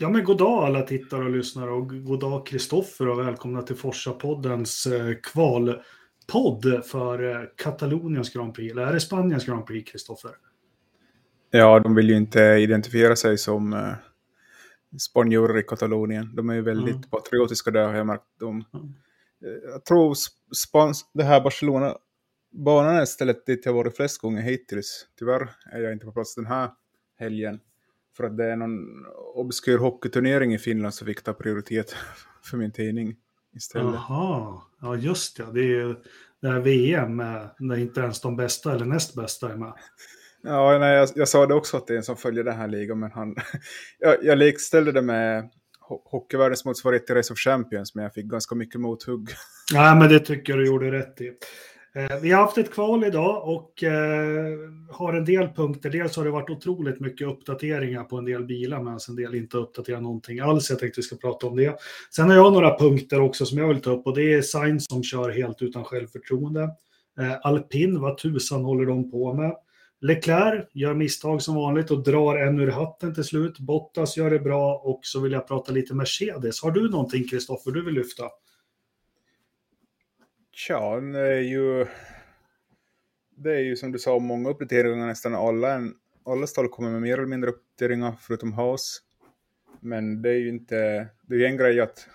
Ja, men god dag alla tittare och lyssnare och god dag Kristoffer och välkomna till Forsa-poddens eh, kvalpodd för eh, Kataloniens Grand Prix. Eller är det Spaniens Grand Prix, Kristoffer? Ja, de vill ju inte identifiera sig som eh, spanjorer i Katalonien. De är ju väldigt mm. patriotiska där har jag märkt. De, mm. Jag tror Spans, det här Barcelona banan är stället dit jag varit flest gånger hittills. Tyvärr är jag inte på plats den här helgen. För att det är någon obskyr hockeyturnering i Finland som fick ta prioritet för min tidning istället. Jaha, ja just det. Det är ju det här VM där inte ens de bästa eller näst bästa är med. Ja, nej, jag, jag sa det också att det är en som följer den här ligan, men han, jag, jag likställde det med hockeyvärldens motsvarighet till Race of Champions, men jag fick ganska mycket mothugg. Nej, men det tycker jag du gjorde rätt i. Eh, vi har haft ett kval idag och eh, har en del punkter. Dels har det varit otroligt mycket uppdateringar på en del bilar medan alltså en del inte uppdaterar någonting alls. Jag tänkte vi ska prata om det. Sen har jag några punkter också som jag vill ta upp och det är Sainz som kör helt utan självförtroende. Eh, Alpin, vad tusan håller de på med? Leclerc gör misstag som vanligt och drar en ur hatten till slut. Bottas gör det bra och så vill jag prata lite Mercedes. Har du någonting Kristoffer du vill lyfta? Ja, det är ju... Det är ju som du sa, många uppdateringar, nästan alla, alla stall kommer med mer eller mindre uppdateringar, förutom Haas. Men det är ju inte... Det är ju en grej att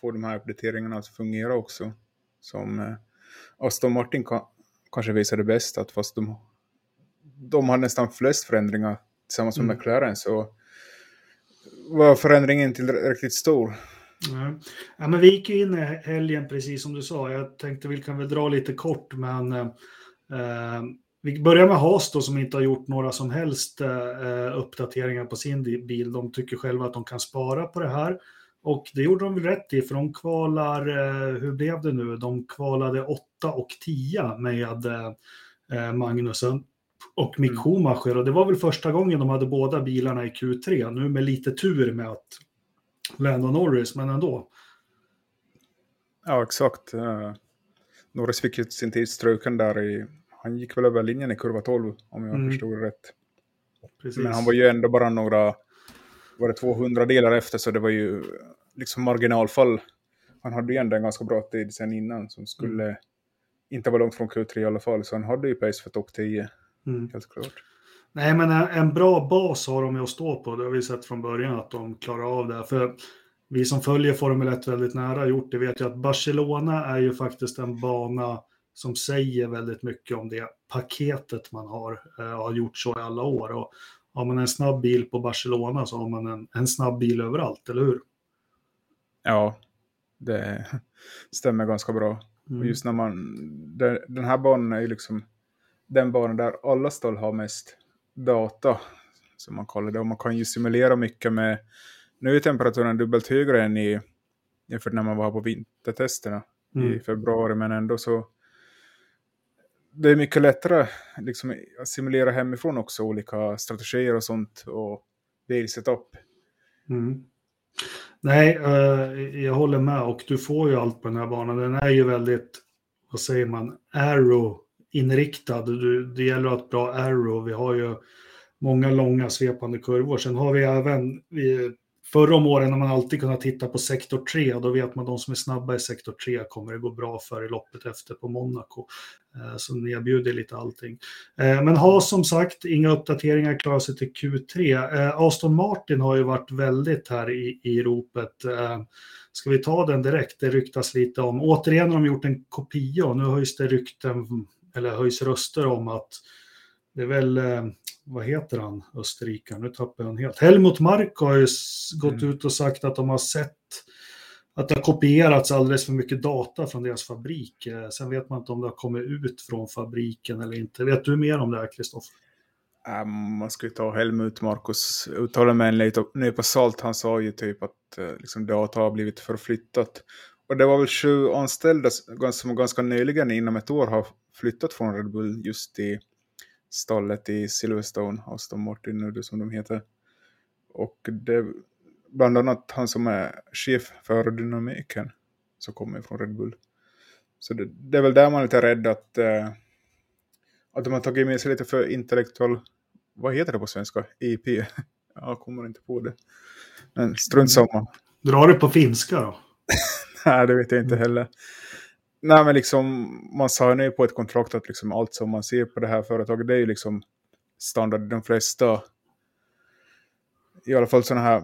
få de här uppdateringarna att fungera också. Som eh, Aston Martin kan, kanske visar det bäst, att fast de, de har nästan flest förändringar tillsammans med mm. McLaren så var förändringen tillräckligt stor Ja, men vi gick ju in i helgen precis som du sa. Jag tänkte vi kan väl dra lite kort, men eh, vi börjar med Haas då som inte har gjort några som helst eh, uppdateringar på sin bil. De tycker själva att de kan spara på det här. Och det gjorde de väl rätt i, för de kvalar, eh, hur blev det nu? De kvalade 8 och 10 med eh, Magnusen och Mick mm. Schumacher. Och det var väl första gången de hade båda bilarna i Q3. Nu med lite tur med att Lando Norris, men ändå. Ja, exakt. Uh, Norris fick ju sin tid struken där i... Han gick väl över linjen i kurva 12, om jag mm. förstod rätt. Precis. Men han var ju ändå bara några... Var det 200 delar efter, så det var ju liksom marginalfall. Han hade ju ändå en ganska bra tid sen innan, som skulle mm. inte vara långt från Q3 i alla fall. Så han hade ju pace för topp 10, mm. helt klart. Nej, men en bra bas har de ju att stå på. Det har vi sett från början att de klarar av det. För vi som följer Formel 1 väldigt nära gjort det vet ju att Barcelona är ju faktiskt en bana som säger väldigt mycket om det paketet man har. Eh, har gjort så i alla år. Och har man en snabb bil på Barcelona så har man en, en snabb bil överallt, eller hur? Ja, det stämmer ganska bra. Mm. Just när man, den här banan är ju liksom den banan där alla stall har mest data, som man kallar det. Och man kan ju simulera mycket med, nu är temperaturen dubbelt högre än i, jämfört när man var på vintertesterna mm. i februari, men ändå så det är mycket lättare liksom, att simulera hemifrån också, olika strategier och sånt och bilsetup. Mm. Nej, uh, jag håller med och du får ju allt på den här banan. Den är ju väldigt, vad säger man, arrow inriktad. Det gäller att ha ett bra arrow. Vi har ju många långa svepande kurvor. Sen har vi även, förra om åren har man alltid kunnat titta på sektor 3 och då vet man att de som är snabba i sektor 3 kommer det gå bra för i loppet efter på Monaco. Eh, så ni erbjuder lite allting. Eh, men ha som sagt inga uppdateringar, klarar sig till Q3. Eh, Aston Martin har ju varit väldigt här i, i ropet. Ska vi ta den direkt? Det ryktas lite om, återigen har de gjort en kopia och nu höjs det rykten eller höjs röster om att det är väl, eh, vad heter han, österrikaren, nu tappar jag han helt. Helmut Mark har ju gått mm. ut och sagt att de har sett att det har kopierats alldeles för mycket data från deras fabrik. Eh, sen vet man inte om det har kommit ut från fabriken eller inte. Vet du mer om det här, Kristoffer? Um, man ska ju ta Helmut Markus uttala med en nypa salt. Han sa ju typ att uh, liksom, data har blivit förflyttat. Och det var väl sju anställda som ganska nyligen, inom ett år, har flyttat från Red Bull just i stallet i Silverstone, Aston Martin nu som de heter. Och det bland annat han som är chef för dynamiken som kommer från Red Bull. Så det, det, är väl där man är lite rädd att, äh, att de har tagit med sig lite för intellektuell, vad heter det på svenska? IP? Jag kommer inte på det. Men strunt samma. Drar du på finska då? Nej, det vet jag inte heller. Nej, men liksom man sa ju på ett kontrakt att liksom allt som man ser på det här företaget det är ju liksom standard. De flesta, i alla fall sådana här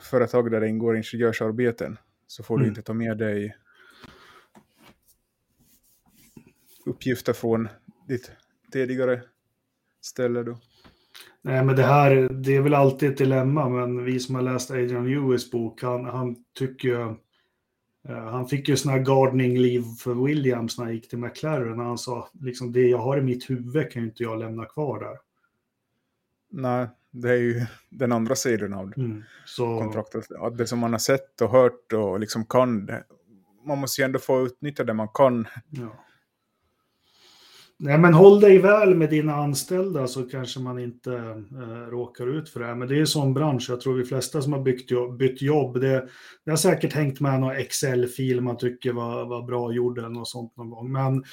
företag där det ingår ingenjörsarbeten, så får mm. du inte ta med dig uppgifter från ditt tidigare ställe då. Nej, men det här, det är väl alltid ett dilemma, men vi som har läst Adrian Lewis bok, han, han tycker ju, han fick ju sån här gardening liv för Williams när han gick till McLaren, när han sa, liksom det jag har i mitt huvud kan ju inte jag lämna kvar där. Nej, det är ju den andra sidan av mm, så... kontraktet. Att det som man har sett och hört och liksom kan, man måste ju ändå få utnyttja det man kan. Ja. Nej, men håll dig väl med dina anställda så kanske man inte eh, råkar ut för det här. Men det är en sån bransch, jag tror de flesta som har byggt jobb, bytt jobb, det, det har säkert hängt med någon Excel-fil man tycker var, var bra gjord eller något sånt någon gång. Men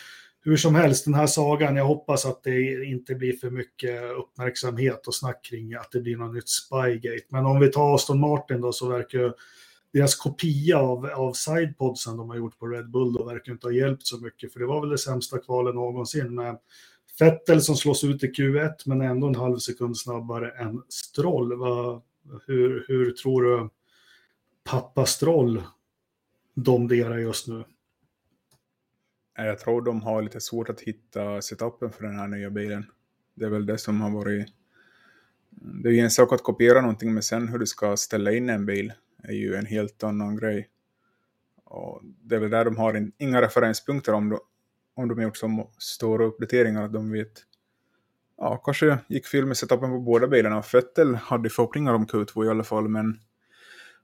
hur som helst, den här sagan, jag hoppas att det inte blir för mycket uppmärksamhet och snack kring att det blir något nytt Spygate. Men om vi tar Aston Martin då så verkar deras kopia av, av sidepodsen de har gjort på Red Bull då verkar inte ha hjälpt så mycket, för det var väl det sämsta kvalet någonsin med Fettel som slås ut i Q1 men ändå en halv sekund snabbare än Stroll. Va, hur, hur tror du pappa Stroll domderar just nu? Jag tror de har lite svårt att hitta setupen för den här nya bilen. Det är väl det som har varit... Det är ju en sak att kopiera någonting, men sen hur du ska ställa in en bil är ju en helt annan grej. Och det är väl där de har inga referenspunkter om, de, om de har gjort så stora uppdateringar att de vet. Ja, kanske gick fel med setupen på båda bilarna. Fettel hade förhoppningar om Q2 i alla fall, men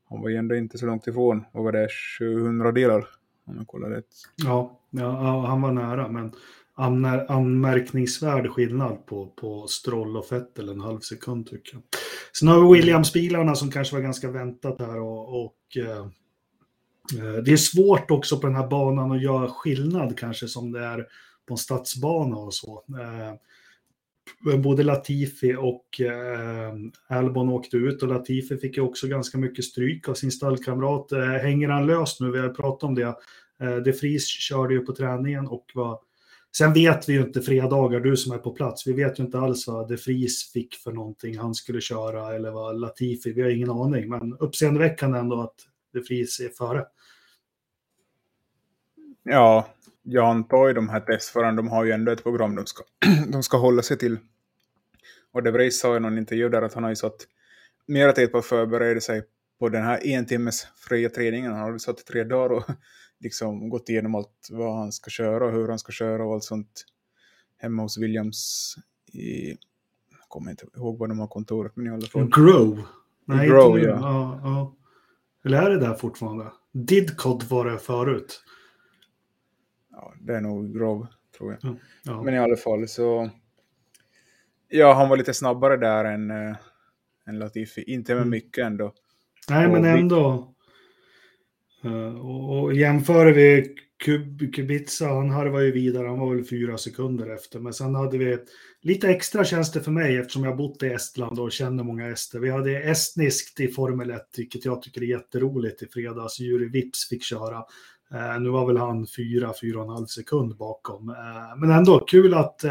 han var ju ändå inte så långt ifrån. Vad var det? 700 delar? Om jag kollar rätt. Ja, ja, han var nära, men anmärkningsvärd skillnad på, på Stroll och Vettel, en halv sekund tycker jag. Sen har vi Williams-bilarna som kanske var ganska väntat här och, och eh, det är svårt också på den här banan att göra skillnad kanske som det är på en stadsbana och så. Eh, både Latifi och eh, Albon åkte ut och Latifi fick ju också ganska mycket stryk av sin stallkamrat. Eh, hänger han löst nu? Vi har pratat om det. Eh, De Vries körde ju på träningen och var Sen vet vi ju inte fredagar, du som är på plats, vi vet ju inte alls vad De Vries fick för någonting han skulle köra eller vad Latifi, vi har ingen aning. Men uppseendeväckande ändå att De Vries är före. Ja, jag antar ju de här testförarna, de har ju ändå ett program de ska, de ska hålla sig till. Och De Vries sa i någon intervju där att han har ju satt mera tid på att förbereda sig på den här en timmes fria träningen. Han har satt tre dagar och liksom gått igenom allt vad han ska köra och hur han ska köra och allt sånt hemma hos Williams i, jag kommer inte ihåg vad de har kontoret, men i alla fall. Grove? Nej, Grove, ja. ja. ja. Eller är det där fortfarande? Didcot var det förut. Ja, det är nog Grove, tror jag. Ja, ja. Men i alla fall så... Ja, han var lite snabbare där än, äh, än Latifi. Inte med mm. mycket ändå. Nej, men ändå. Eh, och, jämför vi Kub, Kubica, han harvade ju vidare, han var väl fyra sekunder efter. Men sen hade vi lite extra tjänster för mig eftersom jag bott i Estland och känner många ester. Vi hade estniskt i Formel 1, vilket jag tycker är jätteroligt i fredags. Juri Vips fick köra. Eh, nu var väl han fyra, fyra och en halv sekund bakom. Eh, men ändå kul att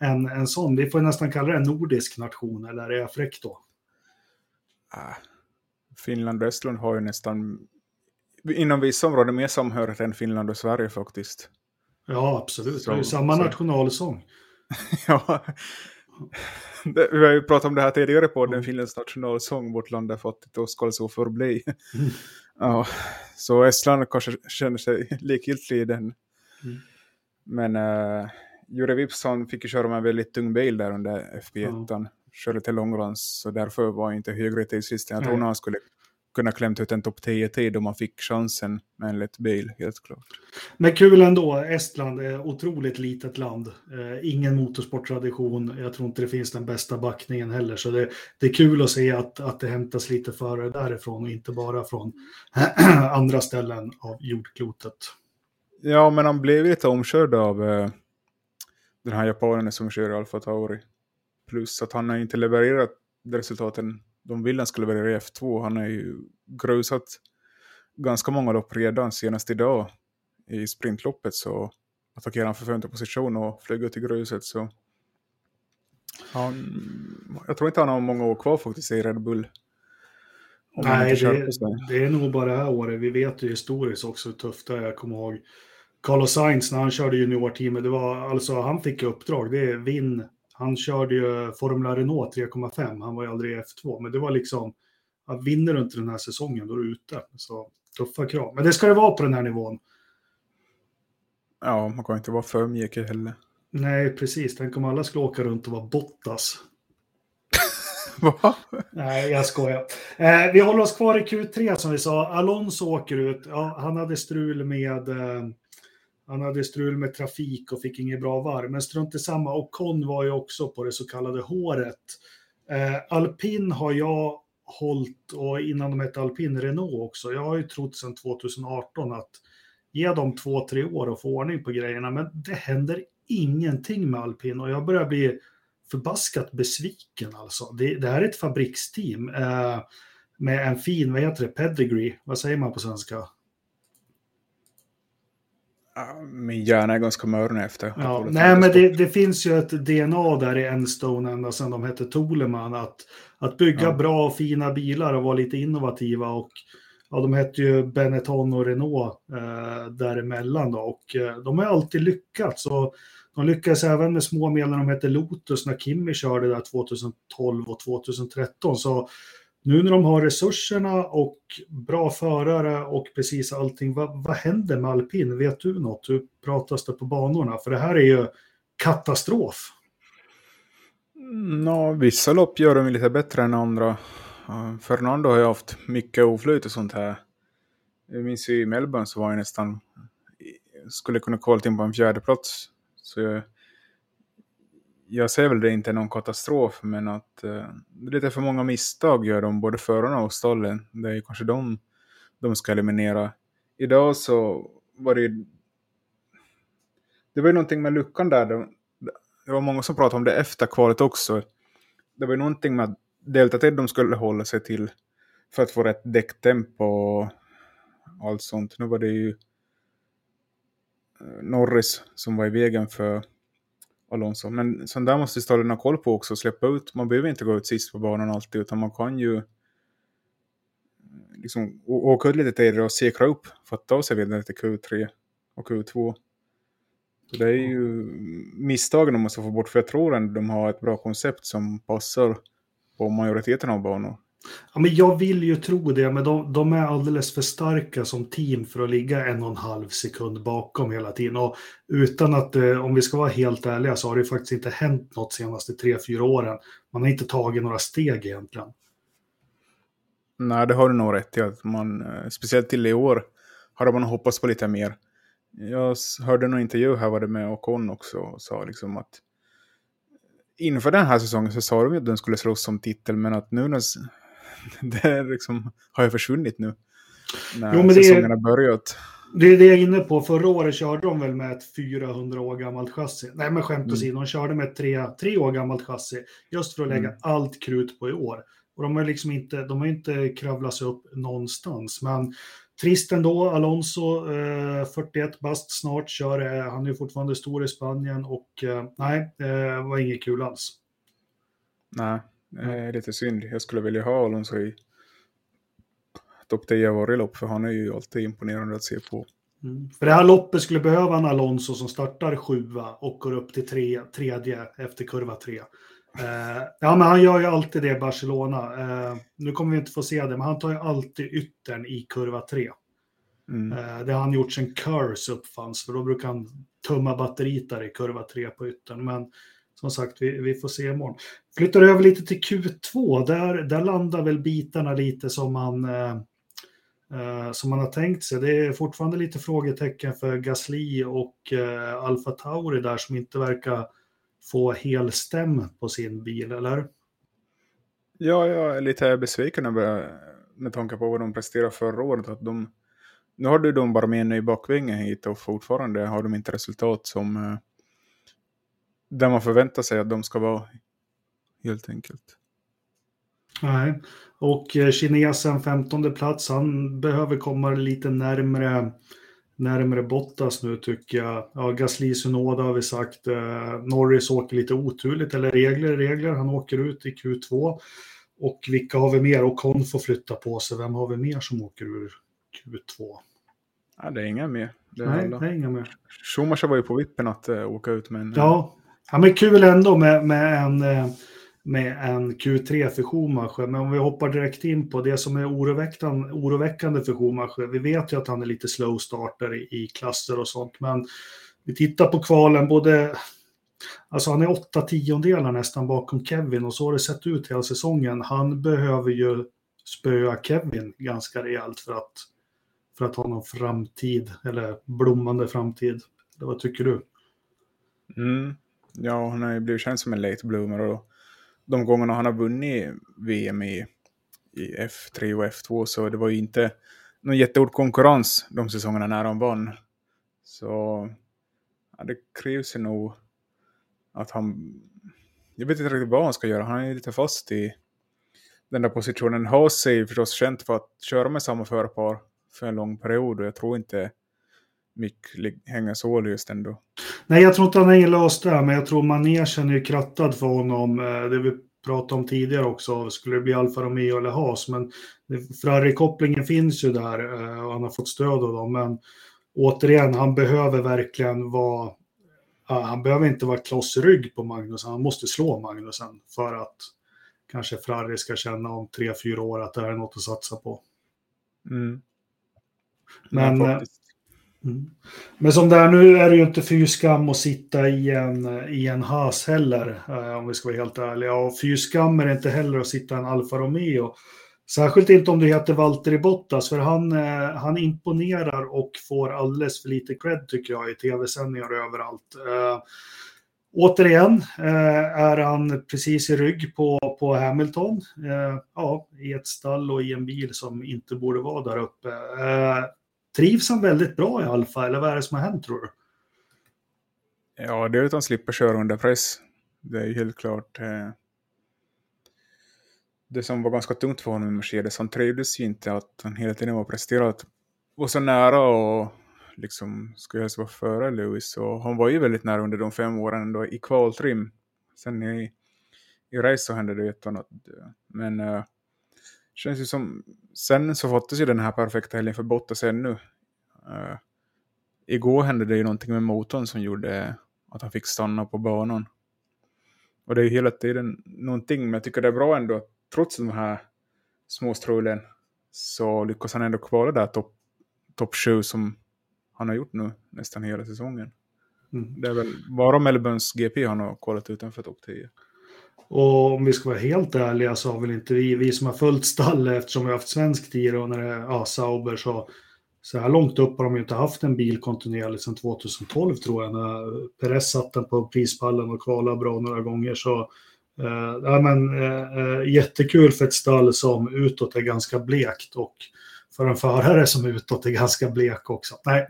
en, en sån, vi får nästan kalla det en nordisk nation, eller är jag fräck då? Ah, Finland och Estland har ju nästan inom vissa områden mer samhörighet än Finland och Sverige faktiskt. Ja, absolut. det är ju samma så. nationalsång. ja. Det, vi har ju pratat om det här tidigare på den Finlands nationalsång, Vårt land är fattigt och skall så förbli. Mm. ja, så Estland kanske känner sig likgiltig i den. Mm. Men uh, Jure Vipsson fick ju köra med en väldigt tung bil där under FP1. Ja. Körde till långrans, så därför var inte högre till sist. Jag tror han skulle kunna klämt ut en topp 10-tid om man fick chansen med en lätt bil, helt klart. Men kul ändå, Estland är otroligt litet land. Eh, ingen motorsporttradition, jag tror inte det finns den bästa backningen heller, så det, det är kul att se att, att det hämtas lite förare därifrån och inte bara från andra ställen av jordklotet. Ja, men han blev lite omkörd av eh, den här japanen som kör Alfa Tauri. Plus att han har inte levererat resultaten de ville skulle vara i F2. Han har ju grusat ganska många lopp redan, senast idag i sprintloppet så attackerade han för femte position och flög ut i gruset. Så han, jag tror inte han har många år kvar faktiskt i Red Bull. Nej, det, det, är nog bara det här året. Vi vet ju historiskt också hur tufft det är. Jag kommer ihåg Carlos Sainz när han körde juniorteamet. Det var alltså, han fick uppdrag. Det är vinn. Han körde ju Formula Renault 3,5. Han var ju aldrig i F2. Men det var liksom, vinner du inte den här säsongen då är du ute. Så tuffa krav. Men det ska det vara på den här nivån. Ja, man kan inte vara för mjukig heller. Nej, precis. Tänk om alla skulle åka runt och vara Bottas. Va? Nej, jag skojar. Eh, vi håller oss kvar i Q3 som vi sa. Alonso åker ut. Ja, han hade strul med eh, han hade strul med trafik och fick inget bra varv. Men strunt i samma. Och Con var ju också på det så kallade håret. Eh, Alpin har jag hållit, och innan de hette Alpin Renault också. Jag har ju trott sedan 2018 att ge dem två, tre år och få ordning på grejerna. Men det händer ingenting med Alpin och jag börjar bli förbaskat besviken alltså. Det, det här är ett fabriksteam eh, med en fin, vad heter det, pedigree, vad säger man på svenska? Min hjärna är ganska mörn efter. Ja, nej, men det, det, finns ju ett DNA där i Enstone ända sedan de hette Toleman. Att, att bygga ja. bra och fina bilar och vara lite innovativa. Och ja, de hette ju Benetton och Renault eh, däremellan. Då, och eh, de har alltid lyckats. Och de lyckades även med små medel när de hette Lotus när Kimmy körde där 2012 och 2013. Så nu när de har resurserna och bra förare och precis allting, vad, vad händer med alpin? Vet du något? Hur pratas det på banorna? För det här är ju katastrof. Ja, vissa lopp gör de lite bättre än andra. Fernando har ju haft mycket oflyt och sånt här. Jag minns ju i Melbourne så var jag nästan, skulle kunna kvala in på en fjärde plats. Så jag, jag ser väl det inte någon katastrof, men att uh, lite för många misstag gör de, både förarna och stallen. Det är kanske de de ska eliminera. Idag så var det ju... Det var ju någonting med luckan där. Det var många som pratade om det efter kvalet också. Det var ju någonting med att Delta Ted de skulle hålla sig till för att få rätt däcktempo och allt sånt. Nu var det ju eh, Norris som var i vägen för Alonso. Men sånt där måste stallen ha koll på också släppa ut. Man behöver inte gå ut sist på banan alltid utan man kan ju liksom åka ut lite tidigare och säkra upp för att ta sig vidare till Q3 och Q2. Så det är ju misstagen de måste få bort för jag tror att de har ett bra koncept som passar på majoriteten av banor. Ja, men jag vill ju tro det, men de, de, är alldeles för starka som team för att ligga en och en halv sekund bakom hela tiden. Och utan att, eh, om vi ska vara helt ärliga, så har det faktiskt inte hänt något senaste tre, fyra åren. Man har inte tagit några steg egentligen. Nej, det har du nog rätt i. Att man, eh, speciellt till i år hade man hoppats på lite mer. Jag hörde en intervju här var det med Ocon också och sa liksom att eh, inför den här säsongen så sa de att den skulle slåss om titel men att nu när det liksom, har ju försvunnit nu. När jo, men säsongen har börjat. Det är det jag är inne på. Förra året körde de väl med ett 400 år gammalt chassi. Nej, men skämt åsido, mm. de körde med ett tre, tre år gammalt chassi. Just för att lägga mm. allt krut på i år. Och de har liksom inte, de har inte kravlat sig upp någonstans. Men trist ändå, Alonso, eh, 41 bast snart, kör, eh, han är fortfarande stor i Spanien och eh, nej, det eh, var inget kul alls. Nej, eh, lite synd. Jag skulle vilja ha Alonso i topp 10 varje lopp, för han är ju alltid imponerande att se på. Mm. För det här loppet skulle behöva en Alonso som startar sjua och går upp till tre, tredje efter kurva tre. Uh, ja, men han gör ju alltid det i Barcelona. Uh, nu kommer vi inte få se det, men han tar ju alltid yttern i kurva 3. Mm. Uh, det har han gjort sedan Curse uppfanns, för då brukar han tumma batteriet där i kurva 3 på yttern. Men som sagt, vi, vi får se imorgon. Flyttar över lite till Q2, där, där landar väl bitarna lite som man, eh, eh, som man har tänkt sig. Det är fortfarande lite frågetecken för Gasly och eh, Alfa Tauri där som inte verkar få helstäm på sin bil, eller? Ja, jag är lite besviken över, med tanke på vad de presterade förra året. Att de, nu har du de bara med en ny bakvinge hit och fortfarande har de inte resultat som eh, där man förväntar sig att de ska vara, helt enkelt. Nej, och eh, kinesen 15 plats, han behöver komma lite närmre, närmre Bottas nu tycker jag. Ja, Gasly Sunoda har vi sagt. Eh, Norris åker lite oturligt, eller regler regler. Han åker ut i Q2. Och vilka har vi mer? Och Con får flytta på sig. Vem har vi mer som åker ur Q2? Ja, det är inga mer. Det är Nej, alla. det är inga mer. Schumacher var ju på vippen att uh, åka ut, men... Ja ja, men kul ändå med, med en... Eh, med en Q3 för Schumacher. Men om vi hoppar direkt in på det som är oroväckande, oroväckande för Schumacher. Vi vet ju att han är lite slow starter i, i klasser och sånt. Men vi tittar på kvalen, både Alltså han är åtta tiondelar nästan bakom Kevin och så har det sett ut hela säsongen. Han behöver ju spöa Kevin ganska rejält för att, för att ha någon framtid, eller blommande framtid. Vad tycker du? Mm. Ja, han har ju blivit känd som en late bloomer och de gångerna han har vunnit VM i, i F3 och F2 så det var ju inte någon jättehård konkurrens de säsongerna när han vann. Så ja, det krävs ju nog att han... Jag vet inte riktigt vad han ska göra. Han är lite fast i den där positionen. Haas är ju förstås känt för att köra med samma förpar för en lång period och jag tror inte Mick hänger så löst ändå. Nej, jag tror inte han hänger löst där, men jag tror manegen är ju krattad för honom. Eh, det vi pratade om tidigare också, skulle det bli Alfa Romeo eller Haas, men Ferrari-kopplingen finns ju där eh, och han har fått stöd av dem. Men återigen, han behöver verkligen vara han behöver inte vara kloss rygg på Magnusen, han måste slå Magnusen för att kanske Ferrari ska känna om tre, fyra år att det här är något att satsa på. Mm. Men, ja, mm. men som det är nu är det ju inte fy skam att sitta i en, i en has heller, eh, om vi ska vara helt ärliga. Och fy skam är det inte heller att sitta i en Alfa Romeo. Särskilt inte om du heter Valtteri Bottas, för han, eh, han imponerar och får alldeles för lite cred tycker jag i tv-sändningar och överallt. Eh, återigen eh, är han precis i rygg på, på Hamilton, eh, ja, i ett stall och i en bil som inte borde vara där uppe. Eh, Trivs han väldigt bra i Alfa, eller vad är det som har hänt tror du? Ja, det är att han slipper köra under press. Det är ju helt klart. Eh det som var ganska tungt för honom i Mercedes, han trivdes ju inte att han hela tiden var presterat var så nära och liksom skulle helst vara före Lewis. Och han var ju väldigt nära under de fem åren ändå i kvaltrim. Sen i, i race så hände det ett annat. Men eh, känns ju som, sen så fattades ju den här perfekta helgen för Bottas ännu. Uh, igår hände det ju någonting med motorn som gjorde att han fick stanna på banan. Och det är ju hela tiden någonting, men jag tycker det är bra ändå att trots de här små strulen så lyckas han ändå kvala där topp top 7 som han har gjort nu nästan hela säsongen. Mm. Det är väl bara Melbournes GP han har kvalat utanför topp 10. Och om vi ska vara helt ärliga så har väl inte vi, vi som har följt stallet eftersom vi har haft svensk tid och när det är ja, Sauber så så här långt upp har de ju inte haft en bil kontinuerligt sedan 2012 tror jag. När Perez satt den på prispallen och kvalade bra några gånger så eh, ja, men, eh, eh, jättekul för ett stall som utåt är ganska blekt och för en förare som utåt är ganska blek också. Nej,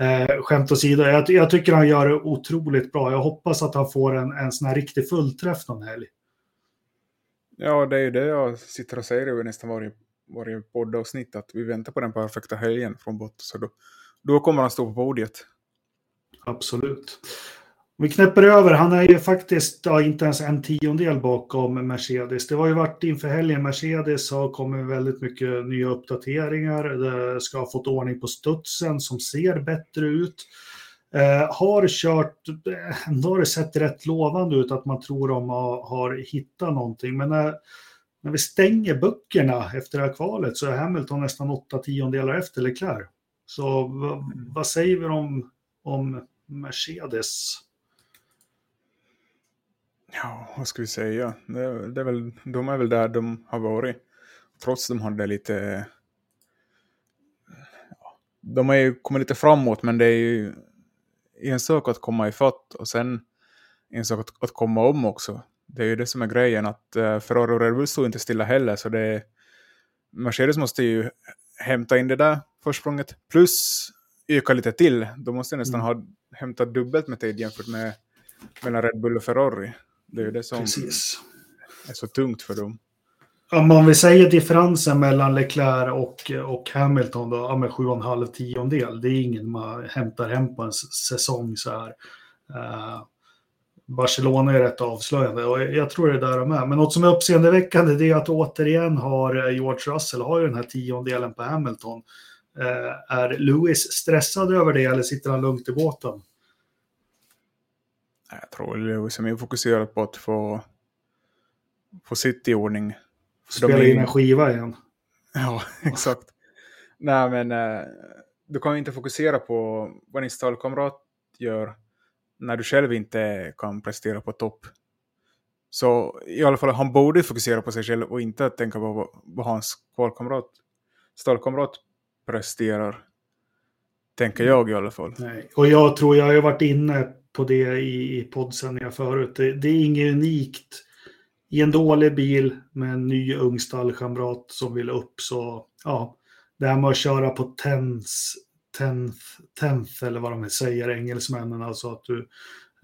uh, skämt åsido, jag, jag tycker han gör det otroligt bra. Jag hoppas att han får en, en sån här riktig fullträff någon helg. Ja, det är ju det jag sitter och säger över nästan varje, varje poddavsnitt, att vi väntar på den perfekta helgen från Bottas. Då, då kommer han stå på podiet. Absolut. Vi knäpper över, han är ju faktiskt ja, inte ens en tiondel bakom Mercedes. Det har ju varit inför helgen, Mercedes har kommit väldigt mycket nya uppdateringar. Det ska ha fått ordning på studsen som ser bättre ut. Eh, har kört, eh, ändå har det sett rätt lovande ut att man tror de har, har hittat någonting. Men när, när vi stänger böckerna efter det här kvalet så är Hamilton nästan åtta tiondelar efter Leclerc. Så vad säger vi om, om Mercedes? Ja, vad ska vi säga? Det, det är väl, de är väl där de har varit. Trots att de hade lite... de har ju kommit lite framåt, men det är ju en sak att komma ifatt och sen en sak att, att komma om också. Det är ju det som är grejen, att uh, Ferrari och Red Bull står inte stilla heller, så det Mercedes måste ju hämta in det där försprånget, plus öka lite till. De måste nästan mm. ha hämtat dubbelt med tid jämfört med mellan Red Bull och Ferrari. Det är det som Precis. är så tungt för dem. om man vill säga differensen mellan Leclerc och, och Hamilton då, ja, med 7,5 tiondel, det är ingen man hämtar hem på en säsong så här. Uh, Barcelona är rätt avslöjande och jag tror det är där de är. Men något som är uppseendeväckande det är att återigen har George Russell har ju den här tiondelen på Hamilton. Uh, är Lewis stressad över det eller sitter han lugnt i båten? Jag tror Lewis är mer fokuserad på att få, få sitt i ordning Spela är... in en skiva igen. Ja, exakt. Nej, men eh, du kan ju inte fokusera på vad din stallkamrat gör när du själv inte kan prestera på topp. Så i alla fall, han borde fokusera på sig själv och inte tänka på vad, hans kvalkamrat, stallkamrat presterar. Tänker jag i alla fall. Nej. Och jag tror jag har varit inne på det i, i poddsändningar förut. Det, det är inget unikt i en dålig bil med en ny ung stallkamrat som vill upp så, ja, det här med att köra på tens, tenth, tenth eller vad de säger, engelsmännen, alltså att du,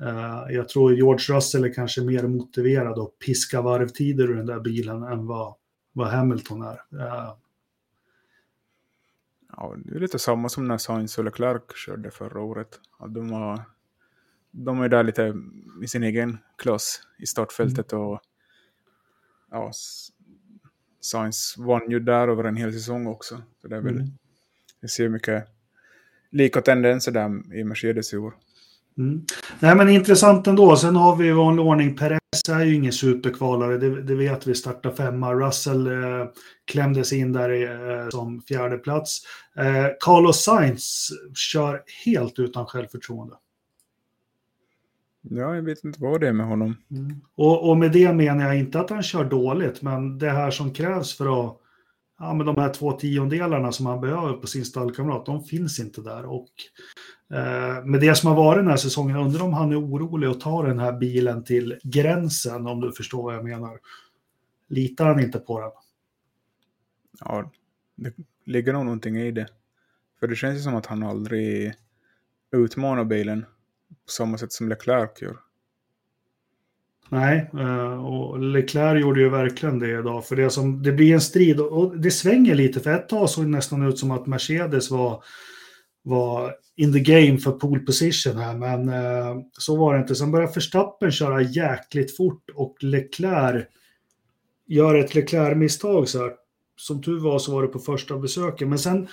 uh, jag tror George Russell är kanske mer motiverad att piska varvtider ur den där bilen än vad, vad Hamilton är. Uh, Ja, det är lite samma som när Sainz och Leclerc körde förra året. de, var, de är där lite i sin egen klass i startfältet mm. och ja, Science vann ju där över en hel säsong också. Så det är väl, mm. jag ser mycket lika tendenser där i Mercedes i år. Mm. Nej men intressant ändå. Sen har vi i vanlig ordning Perez är ju ingen superkvalare, det, det vet vi, startar femma. Russell eh, klämdes in där i, eh, som fjärde plats. Eh, Carlos Sainz kör helt utan självförtroende. Ja, jag vet inte vad det är med honom. Mm. Och, och, med det menar jag inte att han kör dåligt, men det här som krävs för att Ja, men de här två tiondelarna som han behöver på sin stallkamrat, de finns inte där. Och eh, med det som har varit den här säsongen, undrar om han är orolig att ta den här bilen till gränsen, om du förstår vad jag menar. Litar han inte på den? Ja, det ligger nog någonting i det. För det känns ju som att han aldrig utmanar bilen på samma sätt som Leclerc gör. Nej, eh, och Leclerc gjorde ju verkligen det idag. För det, som, det blir en strid och det svänger lite. För ett tag såg det nästan ut som att Mercedes var, var in the game för pole position här. Men eh, så var det inte. Sen började Verstappen köra jäkligt fort och Leclerc gör ett Leclerc-misstag. Så här. Som tur var så var det på första besöket. Men sen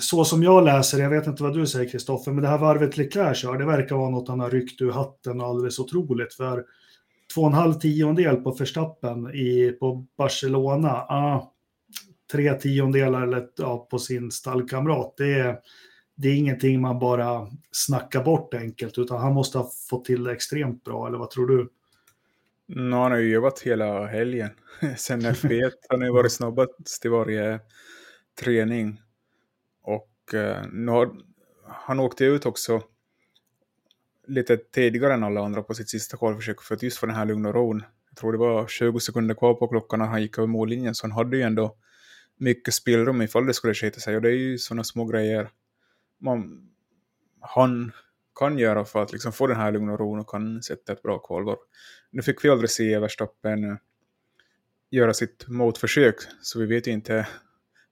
så som jag läser jag vet inte vad du säger Kristoffer, men det här varvet Leclerc kör, det verkar vara något han har ryckt ur hatten alldeles otroligt. För två och en halv tiondel på Verstappen i, på Barcelona, ah, tre tiondelar eller, ja, på sin stallkamrat, det är, det är ingenting man bara snackar bort enkelt, utan han måste ha fått till det extremt bra, eller vad tror du? No, han har ju jobbat hela helgen sen F1. Han har ju varit snabbast i varje träning. Och eh, nu har, han åkte ut också lite tidigare än alla andra på sitt sista kvalförsök för att just få den här lugna ron. Jag tror det var 20 sekunder kvar på klockan när han gick över mållinjen, så han hade ju ändå mycket spelrum ifall det skulle skita sig. Och det är ju sådana små grejer man, han kan göra för att liksom få den här lugna ron och kan sätta ett bra kvalvarv. Nu fick vi aldrig se Verstappen eh, göra sitt motförsök, så vi vet ju inte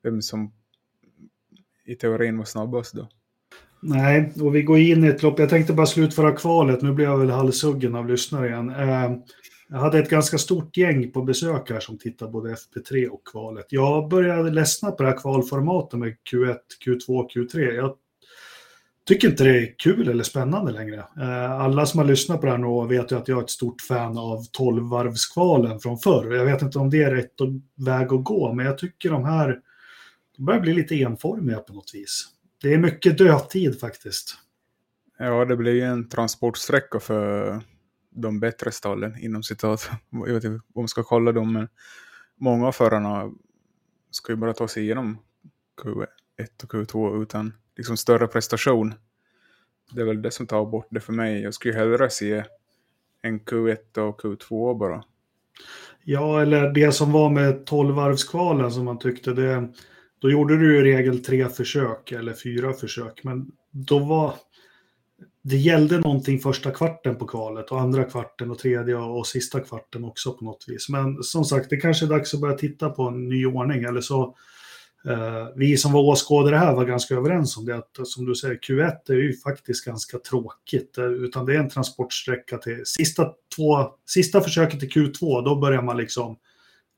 vem som i teorin var snabbast då. Nej, och vi går in i ett lopp. Jag tänkte bara slutföra kvalet. Nu blir jag väl halshuggen av lyssnare igen. Eh, jag hade ett ganska stort gäng på besök här som tittade både FP3 och kvalet. Jag började ledsna på det här kvalformatet med Q1, Q2, Q3. Jag tycker inte det är kul eller spännande längre. Eh, alla som har lyssnat på det här nu vet ju att jag är ett stort fan av tolvvarvskvalen från förr. Jag vet inte om det är rätt väg att gå, men jag tycker de här de börjar bli lite enformiga på något vis. Det är mycket dödtid faktiskt. Ja, det blir ju en transportsträcka för de bättre stallen inom citat. Jag vet inte om man ska kolla dem, men många av förarna ska ju bara ta sig igenom Q1 och Q2 utan liksom större prestation. Det är väl det som tar bort det för mig. Jag skulle hellre se en Q1 och Q2 bara. Ja, eller det som var med 12-varvskvalen som man tyckte det då gjorde du i regel tre försök eller fyra försök, men då var det gällde någonting första kvarten på kvalet och andra kvarten och tredje och sista kvarten också på något vis. Men som sagt, det kanske är dags att börja titta på en ny ordning eller så eh, vi som var åskådare här var ganska överens om det, att som du säger, Q1 är ju faktiskt ganska tråkigt, eh, utan det är en transportsträcka till sista, två, sista försöket till Q2, då börjar man liksom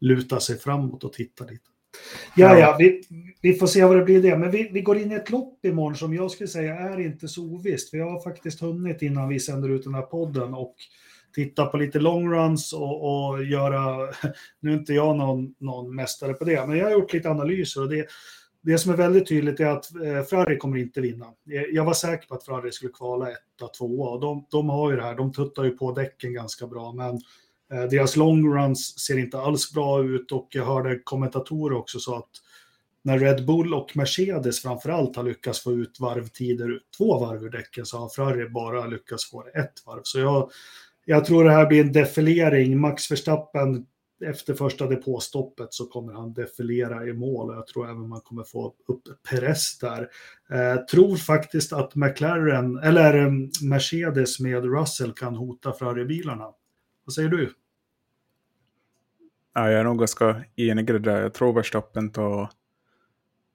luta sig framåt och titta lite. Ja, ja, vi, vi får se vad det blir det. Men vi, vi går in i ett lopp imorgon som jag skulle säga är inte så ovisst. Vi har faktiskt hunnit innan vi sänder ut den här podden och titta på lite longruns och, och göra, nu är inte jag någon, någon mästare på det, men jag har gjort lite analyser och det, det som är väldigt tydligt är att eh, Ferrari kommer inte vinna. Jag var säker på att Ferrari skulle kvala etta, tvåa och de, de har ju det här, de tuttar ju på däcken ganska bra, men Eh, deras longruns ser inte alls bra ut och jag hörde kommentatorer också sa att när Red Bull och Mercedes framförallt har lyckats få ut varvtider, två varv ur däcken, så har Ferrari bara lyckats få ett varv. Så jag, jag tror det här blir en defilering. Max Verstappen efter första depåstoppet så kommer han defilera i mål och jag tror även man kommer få upp Perez där. Eh, tror faktiskt att McLaren, eller eh, Mercedes med Russell kan hota Ferrari-bilarna. Vad säger du? Ja, jag är nog ganska enig i det där. Jag tror Verstappen tar,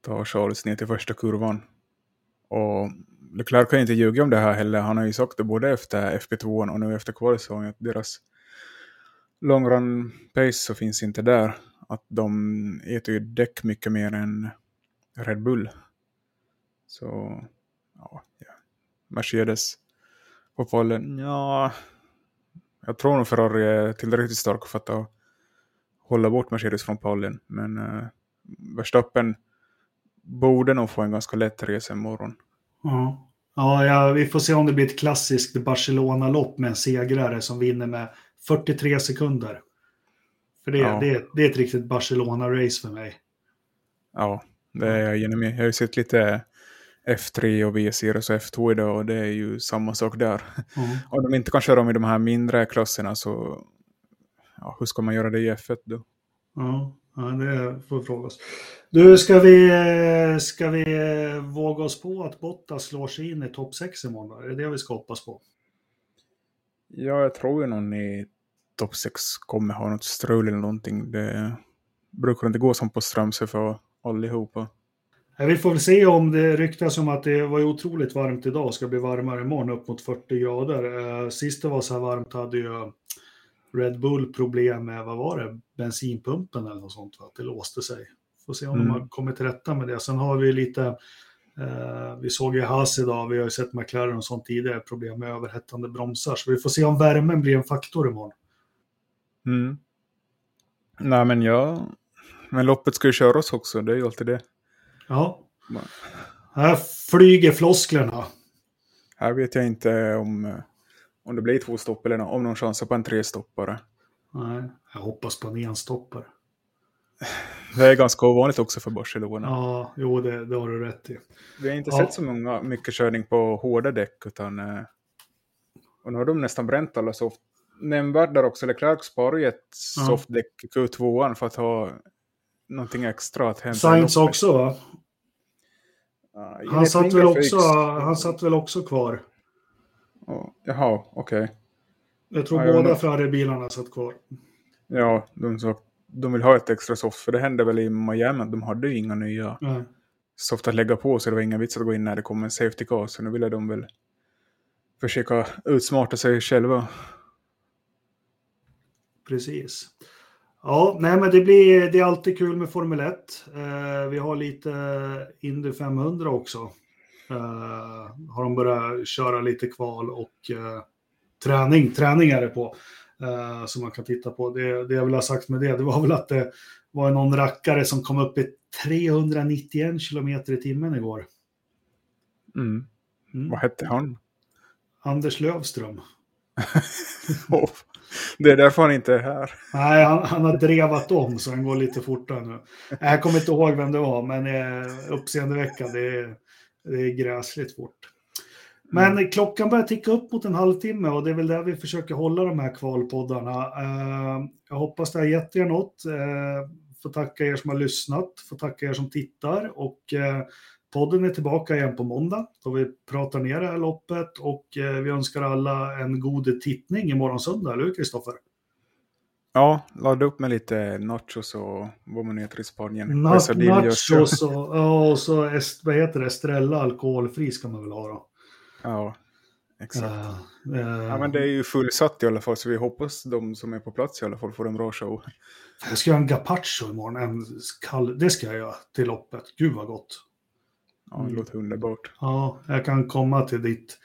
tar Charles ner till första kurvan. Och Leclerc kan inte ljuga om det här heller. Han har ju sagt det både efter FP2 och nu efter kvalsäsongen att deras long run pace så finns inte där. Att de äter ju däck mycket mer än Red Bull. Så, ja. Mercedes på pollen, ja. Jag tror nog Ferrari är tillräckligt stark för att ta hålla bort Mercedes från pallen. Men uh, Verstappen borde nog få en ganska lätt resa imorgon. Ja. Ja, vi får se om det blir ett klassiskt Barcelona-lopp med en segrare som vinner med 43 sekunder. För det, ja. det, det är ett riktigt Barcelona-race för mig. Ja, det är jag genom Jag har ju sett lite F3 och V-series och F2 idag och det är ju samma sak där. Mm. Om de inte kan köra om i de här mindre klasserna så ja, hur ska man göra det i F1 då? Ja. Ja, det får vi fråga oss. Du, ska vi, ska vi våga oss på att Bottas slår sig in i topp 6 imorgon? Är det det vi ska hoppas på? Ja, jag tror ju någon i topp 6 kommer ha något strul eller någonting. Det brukar inte gå som på Strömsö för allihopa. Vi får väl se om det ryktas om att det var otroligt varmt idag och ska bli varmare imorgon upp mot 40 grader. Eh, sist det var så här varmt hade ju Red Bull problem med, vad var det, bensinpumpen eller något sånt, att det låste sig. Får se om mm. de har kommit till rätta med det. Sen har vi lite, eh, vi såg ju Haas idag, vi har ju sett McLaren och sånt tidigare, problem med överhettande bromsar. Så vi får se om värmen blir en faktor imorgon. Mm. Nej men ja, men loppet ska ju köras också, det är ju alltid det. Ja. Här flyger flosklerna. Här vet jag inte om om det blir två stopp eller om någon chansar på en trestoppare. Nej, jag hoppas på en enstoppare. Det är ganska ovanligt också för Barcelona. Ja, jo det, det har du rätt i. Vi har inte ja. sett så många, mycket körning på hårda däck utan eh, och nu har de nästan bränt alla soft. Nämnvärt där också, Leclerc sparar ju ett ja. softdäck Q2 för att ha någonting extra att hämta. Sainz också va? han, satt väl också, han satt väl också kvar? Oh, jaha, okej. Okay. Jag tror ja, båda Ferrari-bilarna satt kvar. Ja, de, så, de vill ha ett extra soft, för det hände väl i Miami, de hade ju inga nya Nej. soft att lägga på, så det var ingen vits att gå in när det kom en safety car, så nu ville de väl försöka utsmarta sig själva. Precis. Ja, nej men det blir det är alltid kul med Formel 1. Eh, vi har lite Indy 500 också. Uh, har de börjat köra lite kval och uh, träning, träning är det på. Uh, som man kan titta på. Det, det jag vill ha sagt med det, det var väl att det var någon rackare som kom upp i 391 kilometer i timmen igår. Mm. Mm. Vad hette han? Anders Lövström. oh, det är därför han inte är här. Nej, han, han, har drevat om så han går lite fortare nu. Jag kommer inte ihåg vem det var, men eh, uppseendeväckande. Det är gräsligt fort. Men mm. klockan börjar ticka upp mot en halvtimme och det är väl där vi försöker hålla de här kvalpoddarna. Uh, jag hoppas det har gett er något. Uh, får tacka er som har lyssnat, får tacka er som tittar och uh, podden är tillbaka igen på måndag då vi pratar ner det här loppet och eh, vi önskar alla en god tittning imorgon söndag, eller hur Kristoffer? Ja, ladda upp med lite nachos och vad man heter i Spanien. Na nachos och, ja, och så est, vad heter det, Estrella alkoholfri ska man väl ha då. Ja, exakt. Uh, uh, ja, men det är ju fullsatt i alla fall, så vi hoppas de som är på plats i alla fall får en bra show. Jag ska göra en gazpacho imorgon, en kall, det ska jag göra till loppet. Gud vad gott. Ja, det låter underbart. Ja, jag kan komma till ditt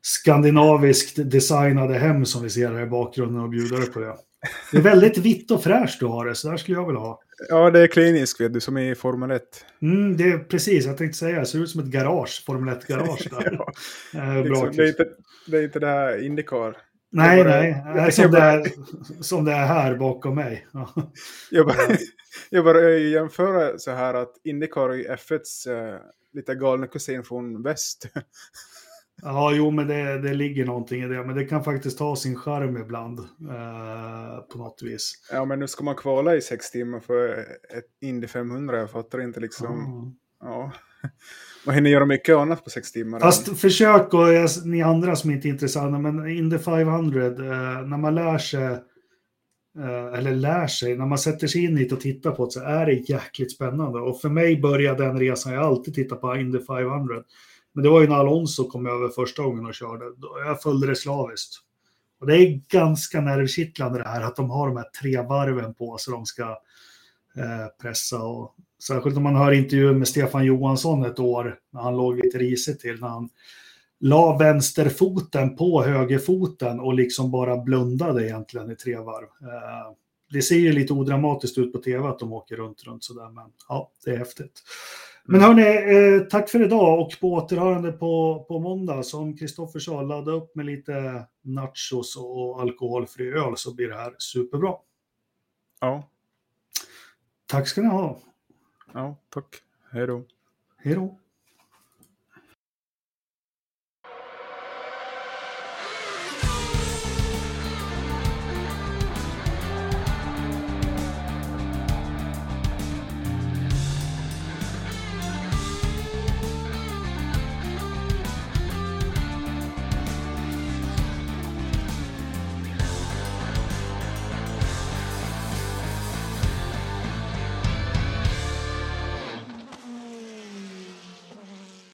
skandinaviskt designade hem som vi ser här i bakgrunden och bjuda dig på det. Det är väldigt vitt och fräscht du har det, så där skulle jag vilja ha. Ja, det är kliniskt vet du, som i Formel 1. Mm, det är precis, jag tänkte säga, det ser ut som ett garage, Formel 1-garage där. ja, eh, liksom, det, är inte, det är inte det här Indycar. Nej, bara, nej, nej som, det är, som det är här bakom mig. jag, bara, jag bara jämföra så här att Indycar är F1s uh, lite galna kusin från väst. Ja, jo, men det, det ligger någonting i det. Men det kan faktiskt ha sin charm ibland eh, på något vis. Ja, men nu ska man kvala i sex timmar för ett Indy 500. Jag fattar inte liksom. Mm. Ja. Man hinner göra mycket annat på sex timmar. Fast än. försök, och jag, ni andra som inte är intresserade, men Indy 500, eh, när man lär sig eh, eller lär sig, när man sätter sig in hit och tittar på det så är det jäkligt spännande. Och för mig började den resan, jag alltid tittat på Indy 500. Men det var ju när Alonso kom över första gången och körde. Jag följde det slaviskt. Och det är ganska nervkittlande det här att de har de här tre varven på sig de ska eh, pressa. Och, särskilt om man hör intervjun med Stefan Johansson ett år när han låg lite risigt till. När han la vänsterfoten på högerfoten och liksom bara blundade egentligen i tre varv. Eh, det ser ju lite odramatiskt ut på tv att de åker runt, runt sådär, men ja, det är häftigt. Men hörni, eh, tack för idag och på återhörande på, på måndag. Som Kristoffer sa, ladda upp med lite nachos och alkoholfri öl så blir det här superbra. Ja. Tack ska ni ha. Ja, tack. Hej då. Hej då.